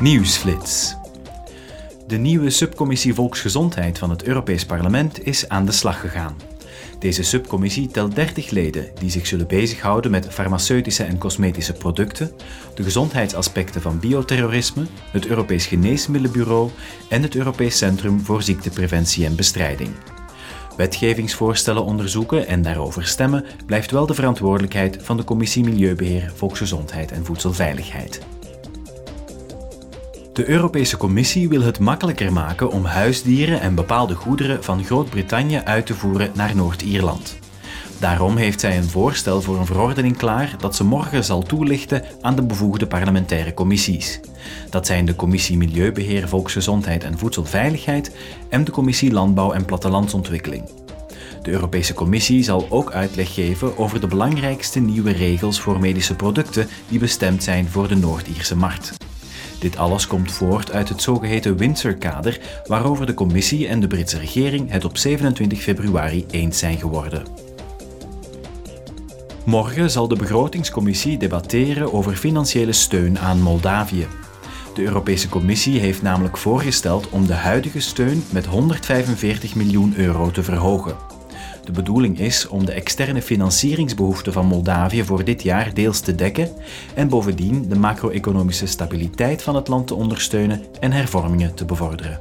Nieuwsflits. De nieuwe subcommissie Volksgezondheid van het Europees Parlement is aan de slag gegaan. Deze subcommissie telt 30 leden die zich zullen bezighouden met farmaceutische en cosmetische producten, de gezondheidsaspecten van bioterrorisme, het Europees Geneesmiddelenbureau en het Europees Centrum voor Ziektepreventie en Bestrijding. Wetgevingsvoorstellen onderzoeken en daarover stemmen blijft wel de verantwoordelijkheid van de Commissie Milieubeheer, Volksgezondheid en Voedselveiligheid. De Europese Commissie wil het makkelijker maken om huisdieren en bepaalde goederen van Groot-Brittannië uit te voeren naar Noord-Ierland. Daarom heeft zij een voorstel voor een verordening klaar dat ze morgen zal toelichten aan de bevoegde parlementaire commissies. Dat zijn de Commissie Milieubeheer, Volksgezondheid en Voedselveiligheid en de Commissie Landbouw en Plattelandsontwikkeling. De Europese Commissie zal ook uitleg geven over de belangrijkste nieuwe regels voor medische producten die bestemd zijn voor de Noord-Ierse markt. Dit alles komt voort uit het zogeheten Windsor-kader, waarover de Commissie en de Britse regering het op 27 februari eens zijn geworden. Morgen zal de begrotingscommissie debatteren over financiële steun aan Moldavië. De Europese Commissie heeft namelijk voorgesteld om de huidige steun met 145 miljoen euro te verhogen. De bedoeling is om de externe financieringsbehoeften van Moldavië voor dit jaar deels te dekken en bovendien de macro-economische stabiliteit van het land te ondersteunen en hervormingen te bevorderen.